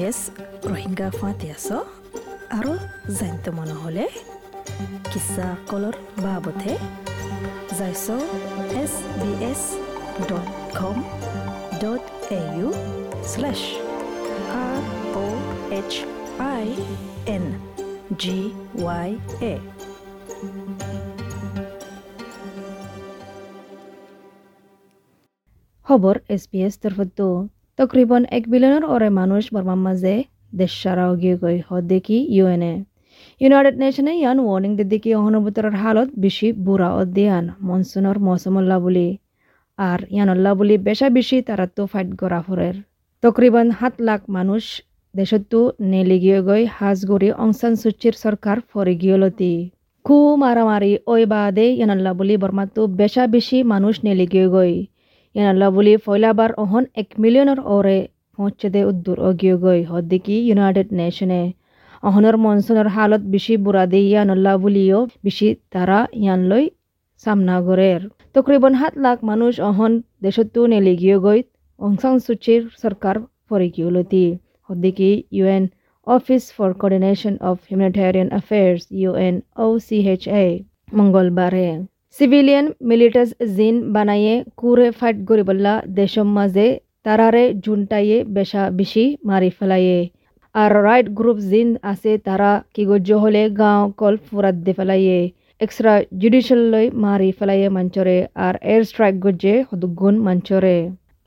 এছ ৰোহিংগা ফাঁতি আছ আৰু জানিত মন হ'লে কিছা কলৰ বাবতে যাইছ S B S dot com dot A U slash R O' H I তকরিবন এক বিলিয়নের ওরে মানুষ বর্মার মাঝে দেশ সারাও গিয়ে গই হদ্দেকি ইউএনএ। ইউনাইটেড নেশনে ইয়ান ওয়ার্নিং দিদিকি অহনুভূতর হালত বেশি বুড়া অধ্যায়ন মনসুনের মৌসুমল্লা বুলি। আর ইয়ানল্লা বুলি বেশা বেশি তারা তো ফাইট করা ফরের তকরিবন সাত লাখ মানুষ দেশতো নেলি গিয়ে গই হাজগরি অংসান সুচির সরকার ফরে গিয়লতি খু মারামারি ওই বাদে ইয়ানল্লা বুলি বর্মাতো বেশা বেশি মানুষ নেলি গিয়ে গই ইয়ানাল্লা বুলি ফয়লাবার অহন এক মিলিয়নের ওরে পৌঁছতে উদ্দুর অগিয়গৈ হদ্দিকি ইউনাইটেড নেশনে অহনের মনসুনের হালত বেশি বুড়া দিয়ে ইয়ানল্লা বুলিও বেশি তারা ইয়ানলৈ সামনা গড়ের তকরিবন সাত লাখ মানুষ অহন দেশতো নেলি গিয়গৈ অংসাং সুচির সরকার ফরিকিউলতি হদ্দিকি UN office for coordination of humanitarian affairs UN O CHA মঙ্গলবারে চিভিলিয়ান মিলিটাস জিন বানায়ে কুরে ফাইট গরিবল্লা দেশম মাঝে তারারে জুনটাইয়ে বেশা বেশি মারি ফেলায়ে আর রাইট গ্রুপ জিন আছে তারা কি গজ্য হলে গাঁও কল ফুরাত দে ফেলাইয়ে। এক্সট্রা জুডিশিয়াল লই মারি ফেলাইয়ে মঞ্চরে আর এয়ার স্ট্রাইক গজ্জে হদুগুণ মঞ্চরে।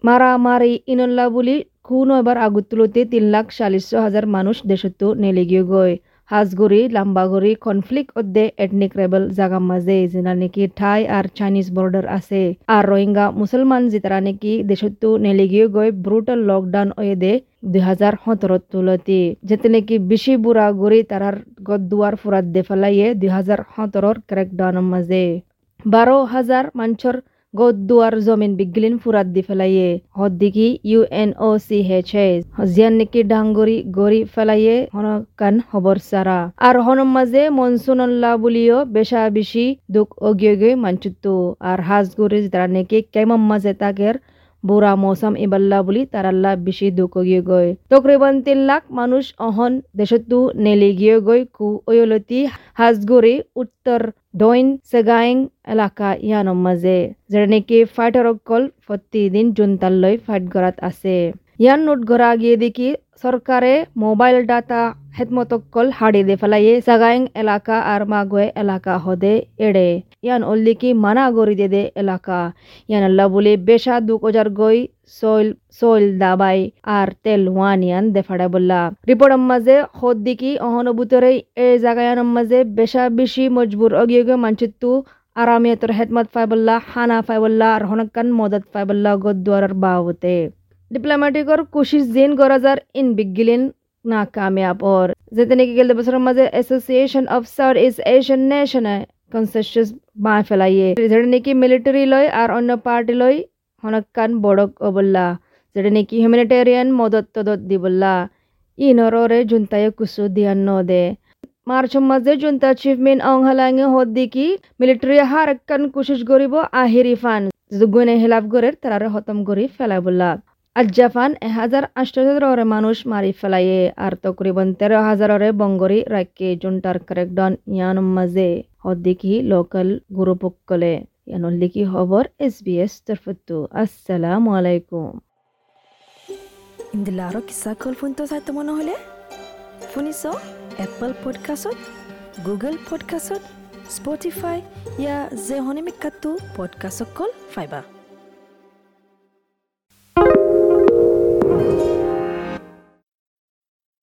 মারা মারি ইনল্লা বুলি খুন এবার আগুত তুলতে তিন লাখ চাল্লিশ হাজার মানুষ দেশতো নেলেগিয়ে গয়। হাজগুড়ি লাম্বাগুড়ি কনফ্লিক্ট অধ্যে এথনিক রেবেল জাগা মাঝে যেটা নাকি ঠাই আর চাইনিজ বর্ডার আছে আর রোহিঙ্গা মুসলমান যেতারা নাকি দেশতো নেলিগিয়ে গৈ ব্রুটাল লকডাউন ওয়ে দে দুই হাজার সতেরত তুলতি। যেতে নাকি বেশি বুড়া গুড়ি তারার গদুয়ার ফুরাত দে ফেলাইয়ে দুই হাজার সতেরর ক্রেকডাউনের মাঝে। বারো হাজার মানুষের গদুয়ার জমিন বিগলিন ফুরাত দি ফেলাইয়ে, হদ্দিকি U N O C H H জিয়ান নেকি ডাঙ্গরি গড়ি ফেলাইয়ে হনকান হবর সারা। আর হনম মাঝে মনসুনল্লা বুলিও বেশা বেশি দুঃখ অগিয়ে মানচুত্তু। আর হাজগুরি যারা নেকি কেমন মাঝে তাকের বুড়া মৌসুম ইবাল্লা বুলি তারাল্লা বেশি দুঃখ গিয়ে গই তকরিবান তিন লাখ মানুষ অহন দেশতো নেলি গিয়ে গই কু ওয়লতি হাজগুড়ি উত্তর দৈন সেগাইং এলাকা ইয়ানৰ মাঝে যেটা নাকি ফাইটার অকল প্রতিদিন জুনতাল্লৈ ফাইট গড়াত আছে। ইয়ান নোট গড়া গিয়ে দেখি সরকারে মোবাইল ডাটা হেতমতকল হাড়ি দে ফেলাইয়ে সাগাইং এলাকা আর মাগুয়ে এলাকা হদে এড়ে। ইয়ান অল্লিকি মানা গড়ি দে দে এলাকা। ইয়ান আল্লাহ বলে, বেশা দুক ওজার গই, সইল সইল দাবাই, আর তেল ওয়ান ইয়ান দেফাড়া বললা। রিপোর্ট মাঝে হদ দিকি অহনুভূতরে এ জাগায়ান মাঝে বেশা বেশি মজবুর অগিয়ে মানচিত্তু আরামিয়তর হেদমত ফাইবল্লা হানা ফাইবল্লা আর হনকান মদত ফাইবল্লা গদ্দুয়ার বাবতে ডিপ্লোমেটিকর কোশিশ জিন গরাজার ইন বিগিলিন না কামিয়াব ওর যেতে নাকি গেলে বছরের মাঝে association of south east Asian নেশনে কনসেসিয়াস বাঁ ফেলাইয়ে যেটা নাকি মিলিটারি লয় আর অন্য পার্টি লয় হনকান বড়ক অবল্লা যেটা নাকি হিউম্যানিটেরিয়ান মদত তদত দিবল্লা ই নররে জুনতায় কুসু দিয়ান ন দে মার্চ মাঝে জুনতা চিফমেন অং হালাঙে হদ দিকি মিলিটারি হার একখান কোশিশ করিব আহিরি ফান গুনে হেলাফ করে তারারে হতম করি ফেলাবল্লা আজ্জাফান এহাজার আষ্টরে মানুষ মারি ফেলাইয়ে আর তকরিবন তেরো হাজাররে বঙ্গরি রাখে জুনটার ক্রেকডন ইয়ান মাঝে হদ্দিকি লোকাল গুরুপকলে ইয়ানুল লিখি খবর এস বি এস তরফতু। আসসালামু আলাইকুম। ইন্দিলা আৰু কিসা কল ফোনটো চাই তোমাৰ হলে? শুনিছ? এপল পডকাষ্টত গুগল পডকাষ্টত স্পটিফাই ইয়া যে হনিমিকাটো পডকাষ্টত কল ফাইবা